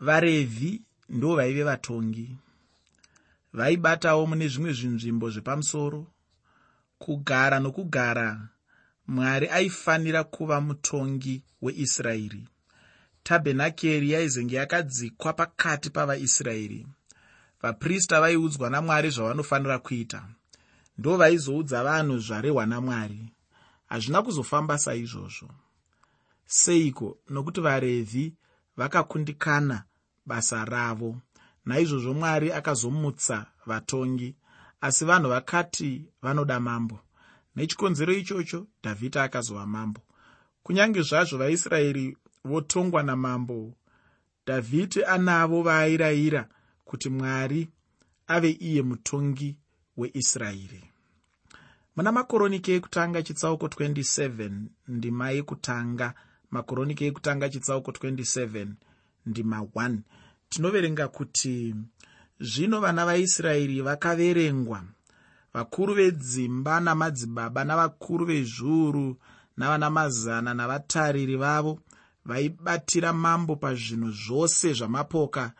varevhi ndo vaive vatongi. Vaibatawo mune zvimwe zvinzvimbo zvepamusoro. Kugara nokugara mwari aifanira kuva mutongi weisraeri. Tabhenakeri yaizenge yakadzikwa pakati pavaisraeri. Vaprista vaiudzwa namwari zvavanofanira kuita. Ndo vaizoudza vanhu zvarehwa namwari. Hazvina kuzofamba saizvozvo. Seiko nokuti varevhi vakakundikana basa ravo. Naizvozvo mwari akazomutsa vatongi asi vanhu vakati vanoda mambo. Nechikonzero ichocho dhavhidhi akazova mambo. Kunyange zvazvo vaisraeri votongwa namambo dhavhidhi anavo vaairayira kuti mwari ave iye mutongi weisraeri. Muna makoroniki ekutanga chitsauko 27 ndima yekutanga makoroniki ekutanga chitsauko 27 ndima 1 tinoverenga kuti zvino vana vaisraeri vakaverengwa. Vakuru vedzimba namadzibaba navakuru vezviuru navana mazana navatariri vavo vaibatira mambo pazvinhu zvose zvamapoka.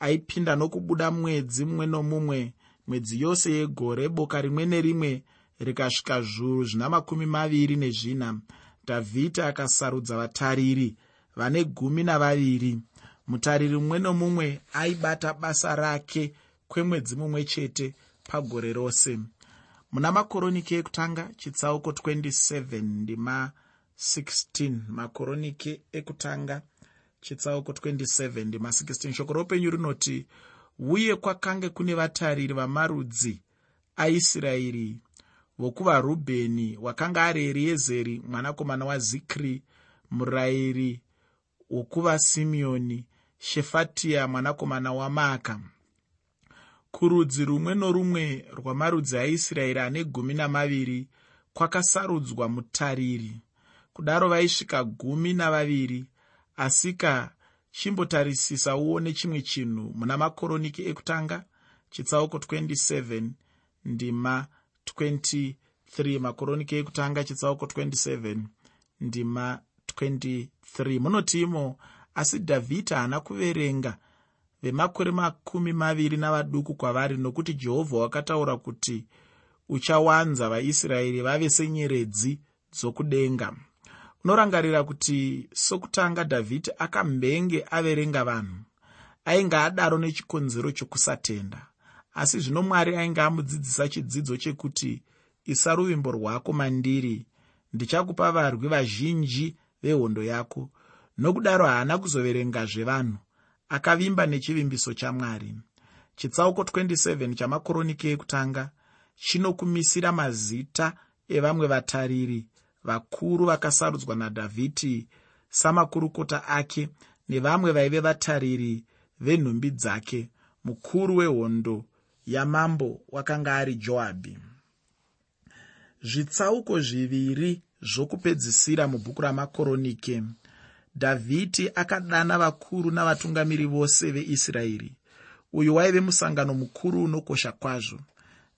Aipinda nokubuda mwedzi mumwe nomumwe mwedzi yose yegore boka rimwe nerimwe rikasvika zviuru zvina makumi maviri nezvina dhavhidhi akasarudza vatariri vane gumi navaviri. Mutariri mumwe nomumwe aibata basa rake kwemwedzi mumwe chete pagore rose. Muna makoroniki ekutanga chitsauko 27 ndima 16 makoroniki ekutanga chitsauko 27 ndima 16 shoko roupenyu rinoti uye kwakange kune vatariri vamarudzi aisraeri vokuvarubheni wakanga ari eriezeri mwanakomana wazikri murayiri wokuvasimeoni shefatiya mwanakomana wamaka kurudzi rumwe norumwe rwamarudzi aisraeri ane gumi namaviri kwakasarudzwa mutariri. Kudaro vaisvika gumi navaviri asika chimbotarisisa uone chimwe chinhu muna makoroniki ekutanga chitsauko 27 ndima 23 makoroniki ekutanga chitsauko 27 ndima 23 munoti imo asi dhavhidhi haana kuverenga vemakore makumi maviri navaduku kwavari nokuti jehovha wakataura kuti uchawanza vaisraeri vave senyeredzi dzokudenga. Unorangarira kuti sokutanga dhavhidhi akambenge averenga vanhu ainge adaro nechikonzero chokusatenda asi zvino mwari ainge amudzidzisa chidzidzo chekuti isa ruvimbo rwako mandiri ndichakupa varwi vazhinji vehondo yako. Nokudaro haana kuzoverengazve vanhu akavimba nechivimbiso chamwari chitsauko 27 chamakoroniki ekutanga chinokumisira mazita evamwe vatariri vakuru vakasarudzwa nadhavhidhi samakurukota ake nevamwe vaive vatariri venhumbi dzake mukuru wehondo yamambo wakanga ari joabhi zvitsauko zviviri zvokupedzisira mubhuku ramakoronike dhavhidhi akadana vakuru navatungamiri vose veisraeri. Uyu waive musangano mukuru unokosha kwazvo.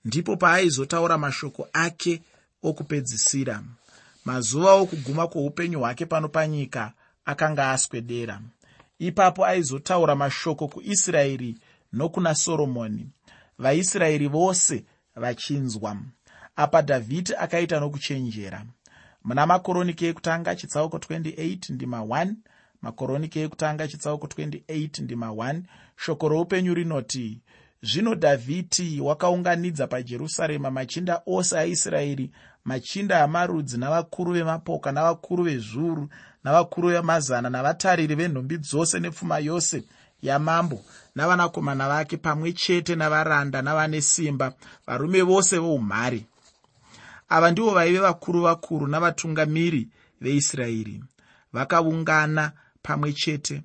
Ndipo paaizotaura mashoko ake okupedzisira mazuva okuguma kwoupenyu hwake pano panyika akanga aswedera. Ipapo aizotaura mashoko kuisraeri nokuna soromoni vaisraeri vose vachinzwa. Apa dhavhidhi akaita nokuchenjera. Muna makoroniki ekutanga chitsauko 28 ndima 1 makoroniki ekutanga chitsauko 28 ndima 1 shoko roupenyu rinoti zvino dhavhidhi wakaunganidza pajerusarema machinda ose aisraeri machinda amarudzi navakuru vemapoka navakuru vezviuru navakuru vemazana navatariri venhumbi dzose nepfuma yose yamambo navanakomana vake pamwe chete navaranda navane simba varume vose voumhare. Ava ndivo vaive vakuru vakuru navatungamiri veisraeri vakaungana pamwe chete.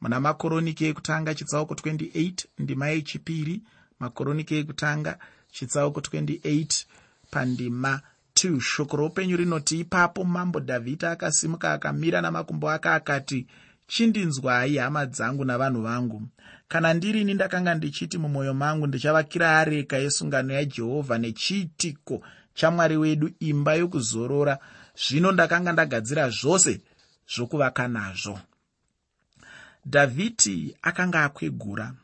Muna makoroniki ekutanga chitsauko 28 ndima yechipiri. Makoroniki ekutanga chitsauko 28 pandima 2 shoko roupenyu rinoti ipapo mambo dhavhidhi akasimuka akamira namakumbo ake akati chindinzwai hama dzangu navanhu vangu. Kana ndirini ndakanga ndichiti mumwoyo mangu ndichavakira areka yesungano yajehovha nechiitiko chamwari wedu imba yokuzorora zvino ndakanga ndagadzira zvose zvokuvaka nazvo. Dhavhidhi akanga akwegura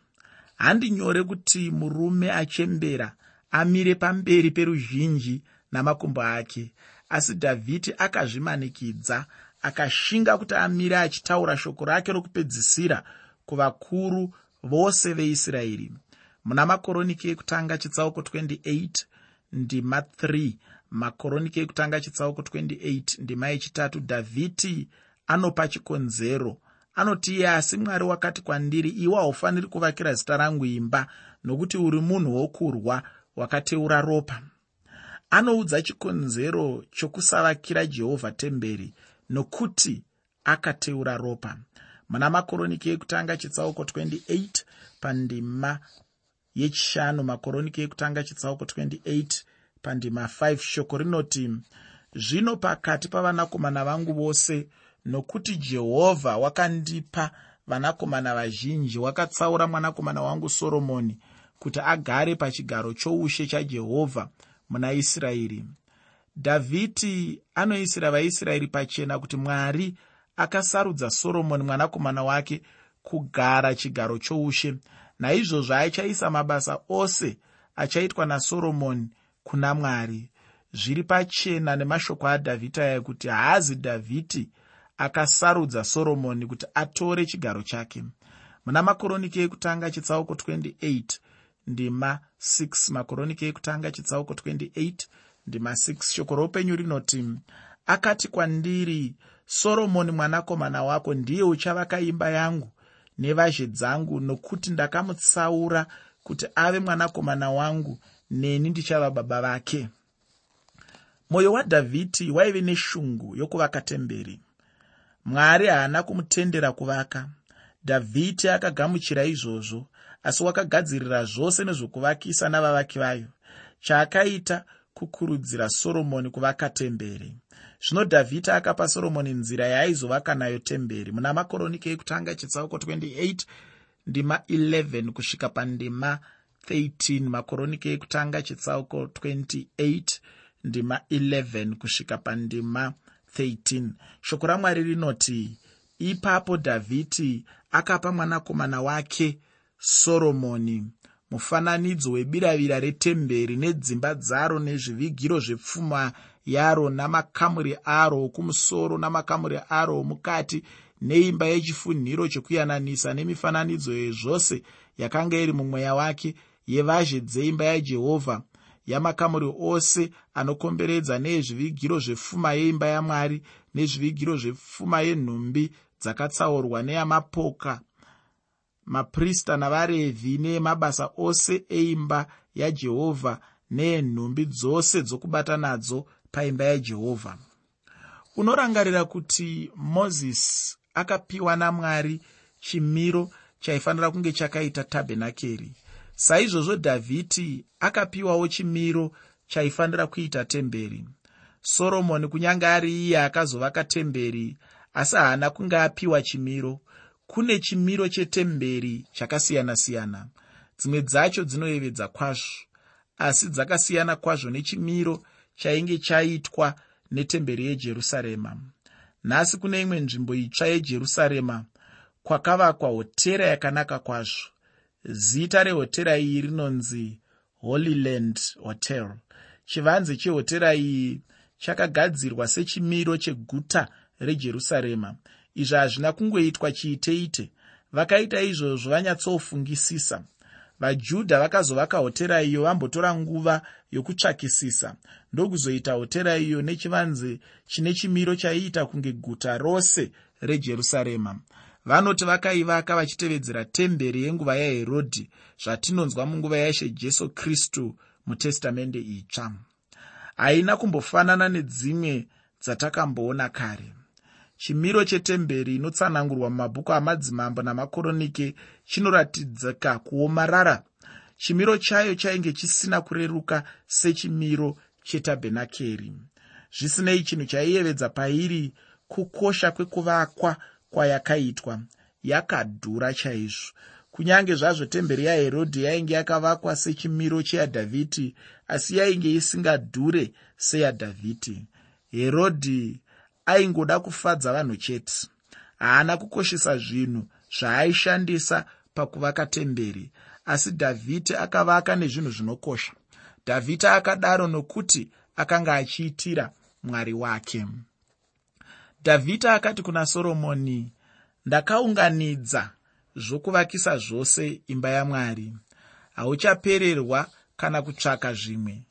handi nyore kuti murume achembera amire pamberi peruzhinji namakumbo ake. Asi dhavhidhi akazvimanikidza akashinga kuti amire achitaura shoko rake rokupedzisira kuvakuru vose veisraeri. Muna makoroniki ekutanga chitsauko 28 ndima 3 makoroniki ekutanga chitsauko 28 ndima yechitatu dhavhidhi anopa chikonzero. Anoti iye asi mwari wakati kwandiri iwe haufaniri kuvakira zita rangu imba nokuti uri munhu wokurwa wakateura ropa. Anoudza chikonzero chokusavakira jehovha temberi nokuti akateura ropa. Muna makoroniki ekutanga chitsauko 28 pandima yechishanu makoroniki ekutanga chitsauko 28 pandima 5 shoko rinoti zvino pakati pavanakomana vangu vose nokuti jehovha wakandipa vanakomana vazhinji wakatsaura mwanakomana wangu soromoni kuti agare pachigaro choushe chajehovha muna israeri dhavhidhi anoisira vaisraeri pachena kuti mwari akasarudza soromoni mwanakomana wake kugara chigaro choushe. Naizvozvo achaisa mabasa ose achaitwa nasoromoni kuna mwari. Zviri pachena nemashoko adhavhidhi aya kuti haazi dhavhidhi akasarudza soromoni kuti atore chigaro chake. Muna makoroniki ekutanga chitsauko 28 ndima 6 makoroniki ekutanga chitsauko 28 ndima 6 shoko roupenyu rinoti akati kwandiri soromoni mwanakomana wako ndiye uchavaka imba yangu nevazhe dzangu nokuti ndakamutsaura kuti ave mwanakomana wangu neni ndichava baba vake. Mwoyo wadhavhidhi waive neshungu yokuvaka temberi. Mwari haana kumutendera kuvaka. Dhavhidhi akagamuchira izvozvo asi wakagadzirira zvose nezvokuvakisa navavaki vayo. Chaakaita kukurudzira soromoni kuvaka temberi. Zvino dhavhidhi akapa soromoni nzira yaaizovaka nayo temberi. Muna makoroniki ekutanga chitsauko 28 ndima 11 kusvika pandima 13 makoroniki ekutanga chitsauko 28 ndima 11 kusvika pandima 13 shoko ramwari rinoti ipapo dhavhidhi akapa mwanakomana wake soromoni mufananidzo webiravira retemberi nedzimba dzaro nezvivigiro zvepfuma yaro namakamuri aro okumusoro namakamuri aro omukati neimba yechifunhiro chokuyananisa nemifananidzo yezvose yakanga iri mumweya wake yevazhe dzeimba yajehovha yamakamuri ose anokomberedza neezvivigiro zvepfuma yeimba yamwari nezvivigiro zvepfuma yenhumbi dzakatsaurwa neyamapoka maprista navarevhi neemabasa ose eimba yajehovha neenhumbi dzose dzokubata nadzo paimba yajehovha unorangarira kuti mozisi akapiwa namwari chimiro chaifanira kunge chakaita tabhenakeri. Saizvozvo dhavhidhi akapiwawo chimiro chaifanira kuita temberi. Soromoni kunyange ari iye akazovaka temberi asi haana kunge apiwa chimiro kune chimiro chetemberi chakasiyana-siyana. Dzimwe dzacho dzinoyevedza kwazvo asi dzakasiyana kwazvo nechimiro chainge chaitwa netemberi yejerusarema. Nhasi kune imwe nzvimbo itsva yejerusarema kwakavakwa hotera yakanaka kwazvo. Zita rehotera iyi rinonzi holyland hotel. Chivanze chehotera iyi chakagadzirwa sechimiro cheguta rejerusarema izvi hazvina kungoitwa chiiteite. Vakaita izvozvo vanyatsofungisisa. Vajudha vakazovaka hotera iyo vambotora nguva yokutsvakisisa. Ndokuzoita hotera iyo nechivanze chine chimiro chaiita kunge guta rose rejerusarema. Vanoti vakaivaka vachitevedzera temberi yenguva yaherodhi zvatinonzwa munguva yaishe jesu kristu mutestamende itsva. Haina kumbofanana nedzimwe dzatakamboona kare chimiro chetemberi inotsanangurwa mumabhuku amadzimambo namakoronike chinoratidzika kuomarara. Chimiro chayo chainge chisina kureruka sechimiro chetabhenakeri. Zvisinei chinhu chaiyevedza pairi kukosha kwekuvakwa kwayakaitwa. Yakadhura chaizvo. Kunyange zvazvo temberi yaherodhi yainge yakavakwa sechimiro cheyadhavhidhi asi yainge isingadhure seyadhavhidhi. Herodhi aingoda kufadza vanhu chete. Haana kukoshesa zvinhu zvaaishandisa pakuvaka temberi asi dhavhidhi akavaka nezvinhu zvinokosha. Dhavhidhi akadaro nokuti akanga achiitira mwari wake. Dhavhidhi akati kuna soromoni ndakaunganidza zvokuvakisa zvose imba yamwari. Hauchapererwa kana kutsvaka zvimwe.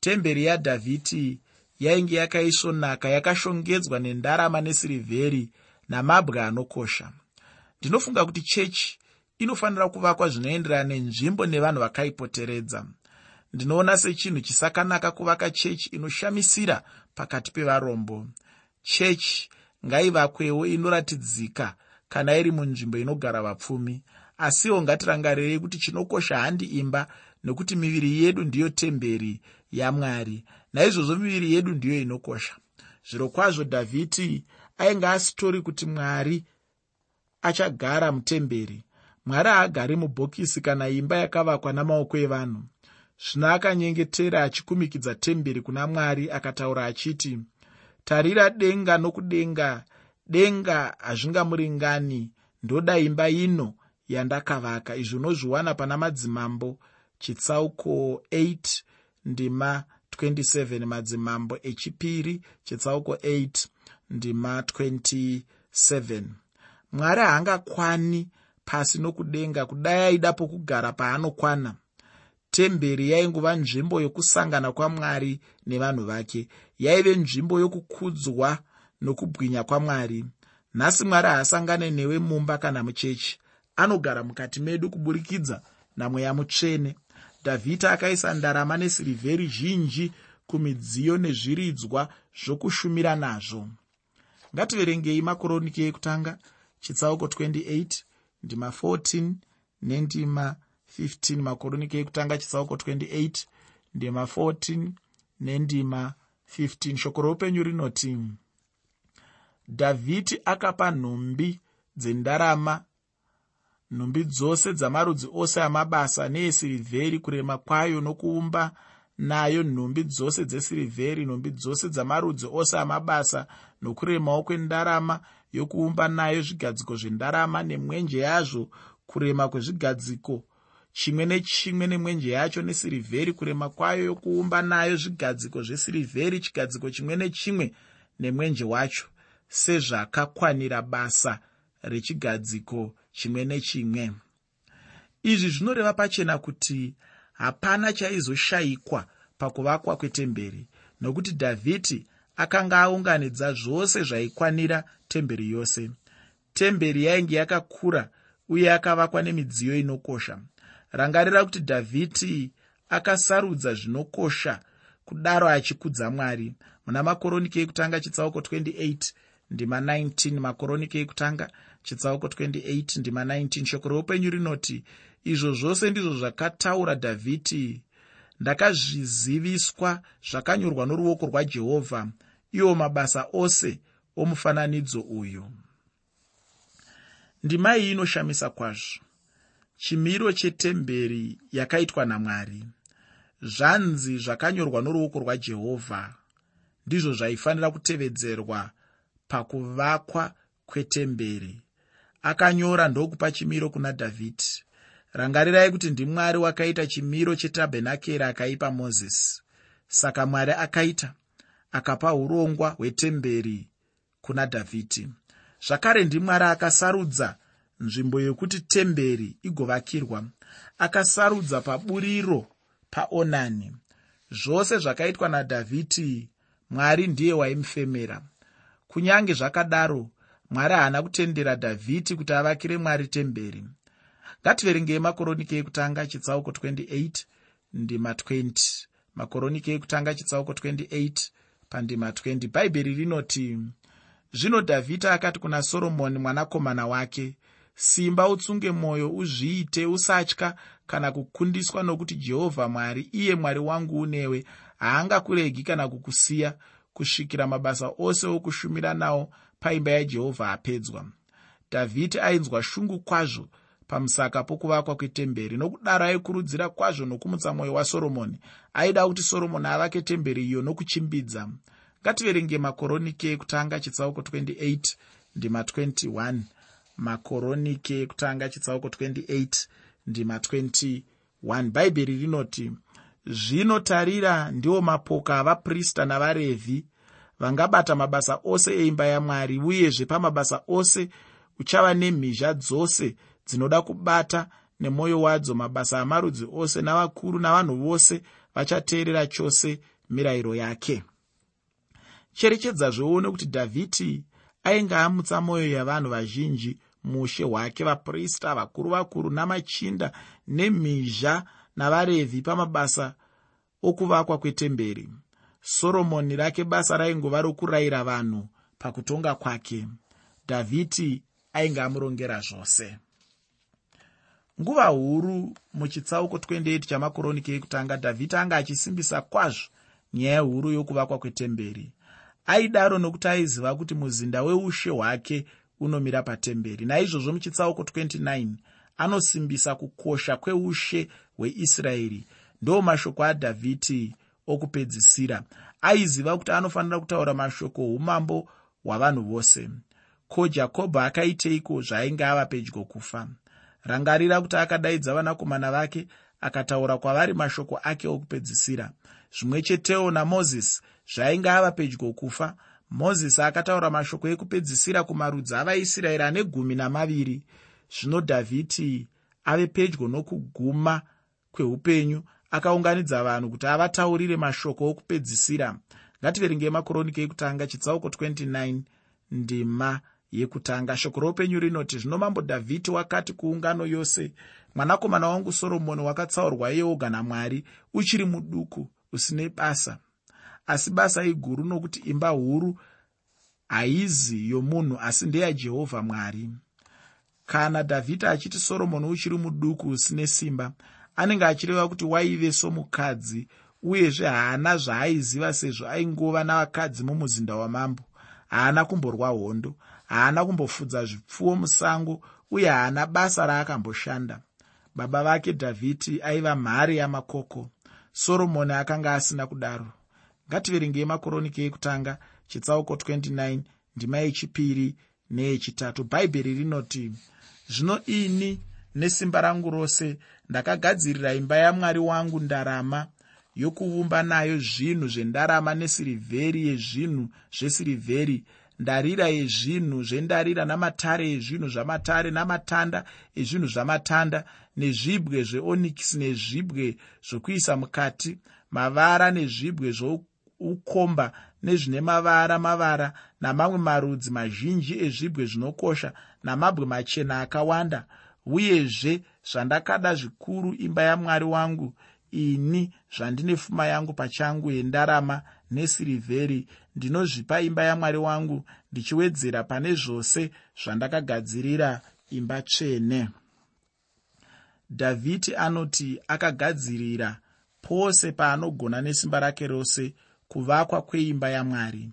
Temberi yadhavhidhi yainge yakaisvonaka yakashongedzwa nendarama nesirivheri namabwe anokosha. Ndinofunga kuti chechi inofanira kuvakwa zvinoenderana nenzvimbo nevanhu vakaipoteredza. Ndinoona sechinhu chisakanaka kuvaka chechi inoshamisira pakati pevarombo. Chechi ngaivakwewo inoratidzika kana iri munzvimbo inogara vapfumi. Asiwo ngatirangarirei kuti chinokosha handi imba nekuti miviri yedu ndiyo temberi yamwari naizvozvo miviri yedu ndiyo inokosha. Zviro kwazvo dhavhidi ainge asitori kuti mwari achagara mutemberi. Mwari haagari mubhokisi kana imba yakavakwa namaoko evanhu. Zvino akanyengetera achikumikidza temberi kuna mwari akataura achiti tarira denga nokudenga. Denga hazvingamuringani. Ndoda imba ino yandakavaka. Izvi unozviwana pana madzimambo. Chitsauko 8 ndima 27 madzimambo echipiri chitsauko 8 ndima 27 mwari haangakwani pasi nokudenga kudai aida pokugara paanokwana. Temberi yainguva nzvimbo yokusangana kwamwari nevanhu vake. Yaive nzvimbo yokukudzwa nokubwinya kwamwari. Nhasi mwari haasangane newe mumba kana muchechi. Anogara mukati medu kuburikidza namweya mutsvene dhavhidhi akaisa ndarama nesirivheri zhinji kumidziyo nezviridzwa zvokushumira nazvo. Ngativerengei makoroniki ekutanga chitsauko 28 ndima 14 nendima 15 makoroniki ekutanga chitsauko 28 ndima 14 nendima 15 shoko roupenyu rinoti dhavhidhi akapa nhumbi dzendarama nhumbi dzose dzamarudzi ose amabasa neesirivheri kurema kwayo nokuumba nayo nhumbi dzose dzesirivheri nhumbi dzose dzamarudzi ose amabasa nokuremawo kwendarama yokuumba nayo zvigadziko zvendarama nemwenje yazvo kurema kwezvigadziko chimwe nechimwe nemwenje yacho nesirivheri kurema kwayo yokuumba nayo zvigadziko zvesirivheri chigadziko chimwe nechimwe nemwenje wacho sezvakakwanira basa rechigadziko chimwe nechimwe. Izvi zvinoreva pachena kuti hapana chaizoshayikwa pakuvakwa kwetemberi nokuti dhavhidhi akanga aunganidza zvose zvaikwanira temberi yose. Temberi yainge yakakura uye yakavakwa nemidziyo inokosha. Rangarira kuti dhavhidhi akasarudza zvinokosha kudaro achikudza mwari. Muna makoroniki ekutanga chitsauko 28 ndima 19 makoroniki ekutanga chitsauko 28 ndima 19 shoko roupenyu rinoti izvo zvose ndizvo zvakataura dhavhidhi. Ndakazviziviswa zvakanyorwa noruoko rwajehovha iwo mabasa ose omufananidzo uyu. Ndima iyi inoshamisa kwazvo. Chimiro chetemberi yakaitwa namwari. Zvanzi zvakanyorwa noruoko rwajehovha ndizvo zvaifanira kutevedzerwa pakuvakwa kwetemberi akanyora ndokupa chimiro kuna dhavhidhi rangarirai kuti ndimwari wakaita chimiro chetabhenakeri akaipa mozisi saka mwari akaita akapa urongwa hwetemberi kuna dhavhidhi zvakare ndimwari akasarudza nzvimbo yokuti temberi igovakirwa. Akasarudza paburiro paonani. Zvose zvakaitwa nadhavhidhi mwari ndiye waimufemera. Kunyange zvakadaro mwari haana kutendera dhavhidhi kuti avakire mwari temberi. Ngativerengei makoroniki ekutanga chitsauko 28 ndima 20 makoroniki ekutanga chitsauko 28 pandima 20 bhaibheri rinoti zvino dhavhidhi akati kuna soromoni mwanakomana wake simba utsunge mwoyo uzviite usatya kana kukundiswa nokuti jehovha mwari iye mwari wangu unewe haangakuregi kana kukusiya kusvikira mabasa ose okushumira nawo paimba yajehovha apedzwa. Dhavhidhi ainzwa shungu kwazvo pamusaka pokuvakwa kwetemberi nokudaro aikurudzira kwazvo nokumutsa mwoyo wasoromoni. Aida kuti soromoni avake temberi iyo nokuchimbidza. Ngativerenge makoroniki ekutanga chitsauko 28 ndima 21 makoronike ekutanga chitsauko 28 ndima 21 bhaibheri rinoti zvinotarira ndiwo mapoka avaprista navarevhi vangabata mabasa ose eimba yamwari uyezve pamabasa ose uchava nemhizha dzose dzinoda kubata nemwoyo wadzo mabasa amarudzi ose navakuru navanhu vose vachateerera chose mirayiro yake. Cherechedzazveone kuti dhavhidhi ainge amutsa mwoyo yavanhu vazhinji mushe hwake vaprista vakuru vakuru namachinda nemhizha navarevhi pamabasa okuvakwa kwetemberi soromoni rake basa raingova rokurayira vanhu pakutonga kwake. Dhavhidhi ainge amurongera zvose. Nguva huru muchitsauko 28 chamakoroniki ekutanga dhavhidhi anga achisimbisa kwazvo nyaya huru yokuvakwa kwetemberi. Aidaro nokuti aiziva kuti muzinda weushe hwake unomira patemberi. Naizvozvo muchitsauko 29 anosimbisa kukosha kweushe hweisraeri. Ndo mashoko adhavhidhi okupedzisira. Aiziva kuti anofanira kutaura mashoko umambo hwavanhu vose. Ko jakobho akaiteiko zvaainge ava pedyo kufa? Rangarira kuti akadaidza vanakomana vake akataura kwavari mashoko ake okupedzisira. Zvimwe chetewo namozisi zvainge ava pedyo kufa mozisi akataura mashoko ekupedzisira kumarudzi avaisraeri ane gumi namaviri. Zvino dhavhidhi ave pedyo nokuguma kweupenyu akaunganidza vanhu kuti avataurire mashoko okupedzisira. Ngativerengei makoroniki ekutanga chitsauko 29 ndima yekutanga. Shoko roupenyu rinoti zvino mambo dhavhidhi wakati kuungano yose mwanakomana wangu soromoni wakatsaurwa yeoga namwari uchiri muduku usine basa. Asi basa iguru nokuti imba huru haizi yomunhu asi ndeyajehovha mwari. Kana dhavhidhi achiti soromoni uchiri muduku usine simba anenge achireva kuti waive somukadzi uyezve haana zvaaiziva sezvo aingova navakadzi mumuzinda wamambo. Haana kumborwa hondo haana kumbofudza zvipfuwo musango uye haana basa raakamboshanda. Baba vake dhavhidhi aiva mhare yamakoko. Soromoni akanga asina kudaro. Ngativerengei makoroniki ekutanga chitsauko 29 ndima yechipiri neyechitatu. Bhaibheri rinoti zvino ini nesimba rangu rose ndakagadzirira imba yamwari wangu ndarama yokuumba nayo zvinhu zvendarama nesirivheri yezvinhu zvesirivheri ndarira yezvinhu zvendarira namatare ezvinhu zvamatare namatanda ezvinhu zvamatanda nezvibwe zveonikisi nezvibwe zvokuisa mukati mavara nezvibwe zvoukomba nezvine mavara mavara namamwe marudzi mazhinji ezvibwe zvinokosha namabwe machena akawanda uyezve zvandakada zvikuru imba yamwari wangu ini zvandine pfuma yangu pachangu yendarama nesirivheri ndinozvipa imba yamwari wangu ndichiwedzera pane zvose zvandakagadzirira imba tsvene. Dhavhidhi anoti akagadzirira pose paanogona nesimba rake rose kuvakwa kweimba yamwari.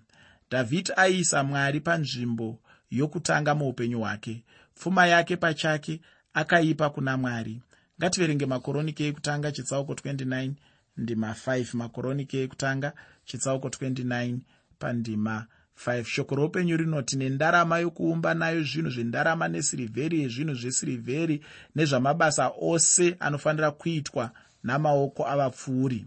Dhavhidhi aiisa mwari panzvimbo yokutanga muupenyu hwake. Pfuma yake pachake akaipa kuna mwari. Ngativerenge makoroniki ekutanga chitsauko 29 ndima 5 makoroniki ekutanga chitsauko 29 pandima 5 shoko roupenyu rinoti nendarama yokuumba nayo zvinhu zvendarama nesirivheri yezvinhu zvesirivheri nezvamabasa ose anofanira kuitwa namaoko avapfuuri.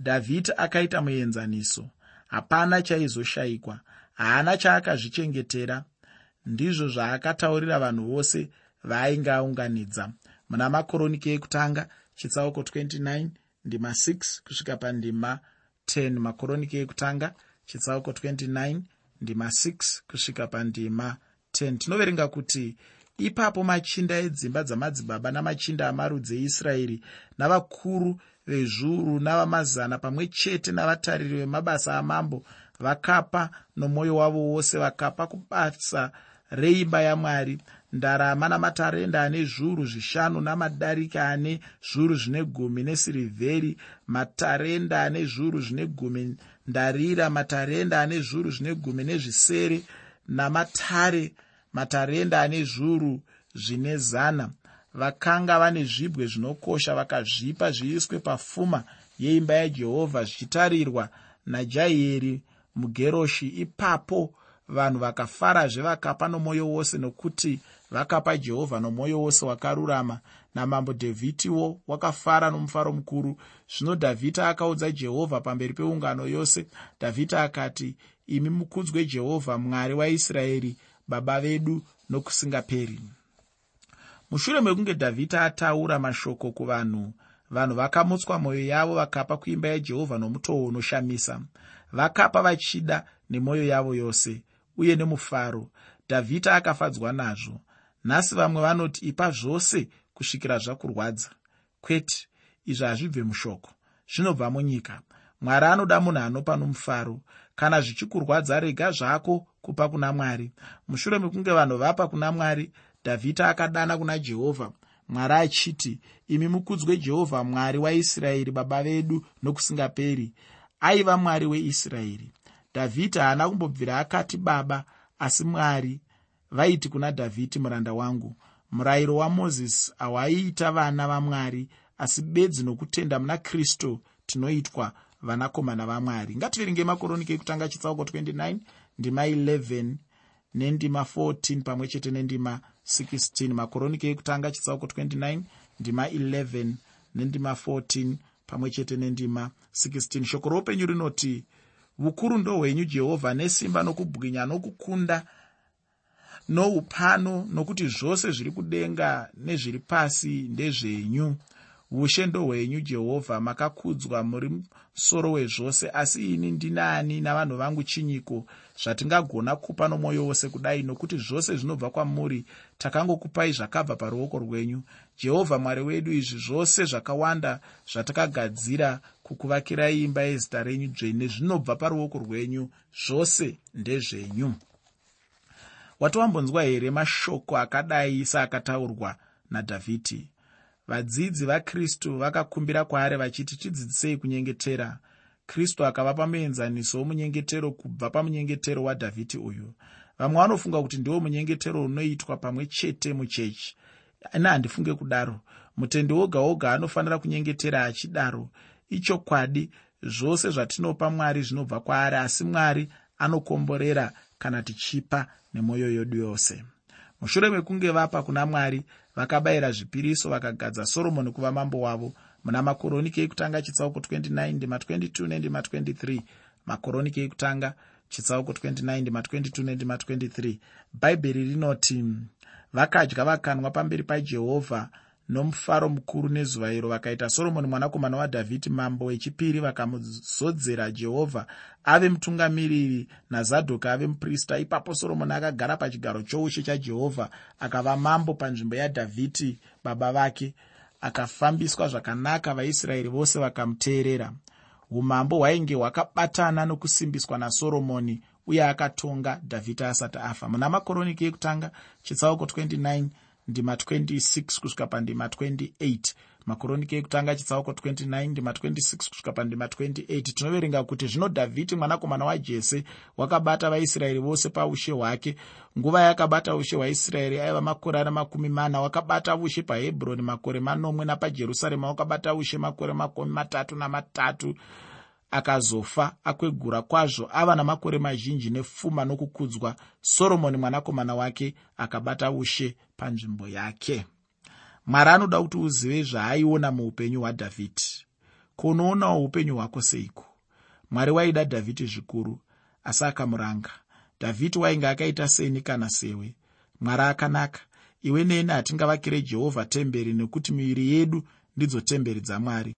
Dhavhidhi akaita muenzaniso. Hapana chaizoshayikwa haana chaakazvichengetera. Ndizvo zvaakataurira vanhu vose vaainge aunganidza muna makoroniki ekutanga chitsauko 29 ndima 6 kusvika pandima 10 makoroniki ekutanga chitsauko 29 ndima 6 kusvika pandima 10 tinoverenga kuti ipapo machinda edzimba dzamadzibaba namachinda amarudzi eisraeri navakuru vezviuru navamazana pamwe chete navatariri vemabasa amambo vakapa nomwoyo wavo wose vakapa kubasa reimba yamwari ndarama namatarenda ane zviuru zvishanu namadarika ane zviuru zvine gumi nesirivheri matarenda ane zviuru zvine gumi ndarira matarenda ane zviuru zvine gumi nezvisere namatare matarenda ane zviuru zvine zana. Vakanga vane zvibwe zvinokosha vakazvipa zviiswe pafuma yeimba yajehovha zvichitarirwa najairi mugeroshi. Ipapo vanhu vakafarazve vakapa nomwoyo wose nokuti vakapa jehovha nomwoyo wose wakarurama namambo dhavhidhiwo wakafara nomufaro mukuru. Zvino dhavhidhi akaudza jehovha pamberi peungano yose. Dhavhidhi akati imi mukudzwe jehovha mwari waisraeri baba vedu nokusingaperi. Mushure mekunge dhavhidhi ataura mashoko kuvanhu vanhu vakamutswa mwoyo yavo vakapa kuimba yajehovha nomutoo unoshamisa. Vakapa vachida nemwoyo yavo yose uye nemufaro. Dhavhidhi akafadzwa nazvo nhasi vamwe vanoti ipa zvose kusvikira zvakurwadza. Kwete izvi hazvibve mushoko. Zvinobva munyika. Mwari anoda munhu anopa nomufaro. Kana zvichikurwadza rega zvako kupa kuna mwari. Mushure mekunge vanhu vapa kuna mwari dhavhidhi akadana kuna jehovha. Mwari achiti imi mukudzwe jehovha mwari waisraeri baba vedu nokusingaperi. Aiva mwari weisraeri dhavhidhi haana kumbobvira akati baba asi mwari vaiti kuna dhavhidhi muranda wangu murayiro wamozisi hawaiita vana vamwari asi bedzi nokutenda muna kristu tinoitwa vanakomana vamwari ngativerenge makoroniki ekutanga chitsauko 29 ndima 11 nendima 14 pamwe chete nendima 16 makoroniki ekutanga chitsauko 29 ndima 11 nendima 14 pamwe chete nendima 16 shoko roupenyu rinoti ukuru ndohwenyu jehovha nesimba nokubwinya nokukunda noupano nokuti zvose zviri kudenga nezviri pasi ndezvenyu. Ushe ndohwenyu jehovha makakudzwa muri musoro wezvose asi ini ndinani navanhu vangu chinyiko zvatingagona kupa nomwoyo wose kudai? Nokuti zvose zvinobva kwamuri takangokupai zvakabva paruoko rwenyu. Jehovha mwari wedu izvi zvose zvakawanda zvatakagadzira kukuvakirai imba yezita renyu dzvene zvinobva paruoko rwenyu zvose ndezvenyu watowambonzwa here mashoko akadai seakataurwa nadhavhidhi? Vadzidzi vakristu vakakumbira kwaari vachiti tidzidzisei kunyengetera? Kristu akavapa muenzaniso womunyengetero kubva pamunyengetero wadhavhidhi uyu. Vamwe vanofunga kuti ndiwo munyengetero unoitwa pamwe chete muchechi. Ine handifunge kudaro. Mutendi woga woga anofanira kunyengetera achidaro. Ichokwadi zvose zvatinopa mwari zvinobva kwaari asi mwari anokomborera kana tichipa nemwoyo yedu yose. Mushure mekunge vapa kuna mwari vakabayira zvipiriso vakagadza soromoni kuva mambo wavo muna makoroniki ekutanga chitsauko 29 ndima 22 nendima 23 makoroniki ekutanga chitsauko 29 ndima 22 nendima 23 bhaibheri rinoti vakadya vakanwa pamberi pajehovha nomufaro mukuru nezuva iro vakaita. Soromoni mwanakomana wadhavhidhi mambo wechipiri vakamuzodzera jehovha ave mutungamiriri nazadhoki ave muprista. Ipapo soromoni akagara pachigaro choushe chajehovha akava mambo panzvimbo yadhavhidhi baba vake. Akafambiswa zvakanaka vaisraeri vose vakamuteerera. Umambo hwainge hwakabatana nokusimbiswa nasoromoni uye akatonga dhavhidhi asati afa. Muna makoroniki ekutanga chitsauko 29 ndima 26 kusvika pandima 28 makoroniki ekutanga chitsauko 29 ndima 26 kusvika pandima 28 tinoverenga kuti zvino dhavhidhi mwanakomana wajese wakabata vaisraeri vose paushe hwake. Nguva yakabata ushe hwaisraeri aiva makore ana makumi mana. Wakabata ushe pahebhuroni makore manomwe napajerusarema. Wakabata ushe makore makumi matatu namatatu. Akazofa akwegura kwazvo. Ava namakore mazhinji nepfuma nokukudzwa. Soromoni mwanakomana wake akabata ushe panzvimbo yake. Mwari anoda kuti uzive zvaaiona muupenyu hwadhavhidhi. Kunoonawo upenyu hwako seiko? Mwari waida dhavhidhi zvikuru asi akamuranga. Dhavhidhi wainge akaita seni kana sewe. Mwari akanaka. Iwe neni hatingavakire jehovha temberi nekuti miviri yedu ndidzo temberi dzamwari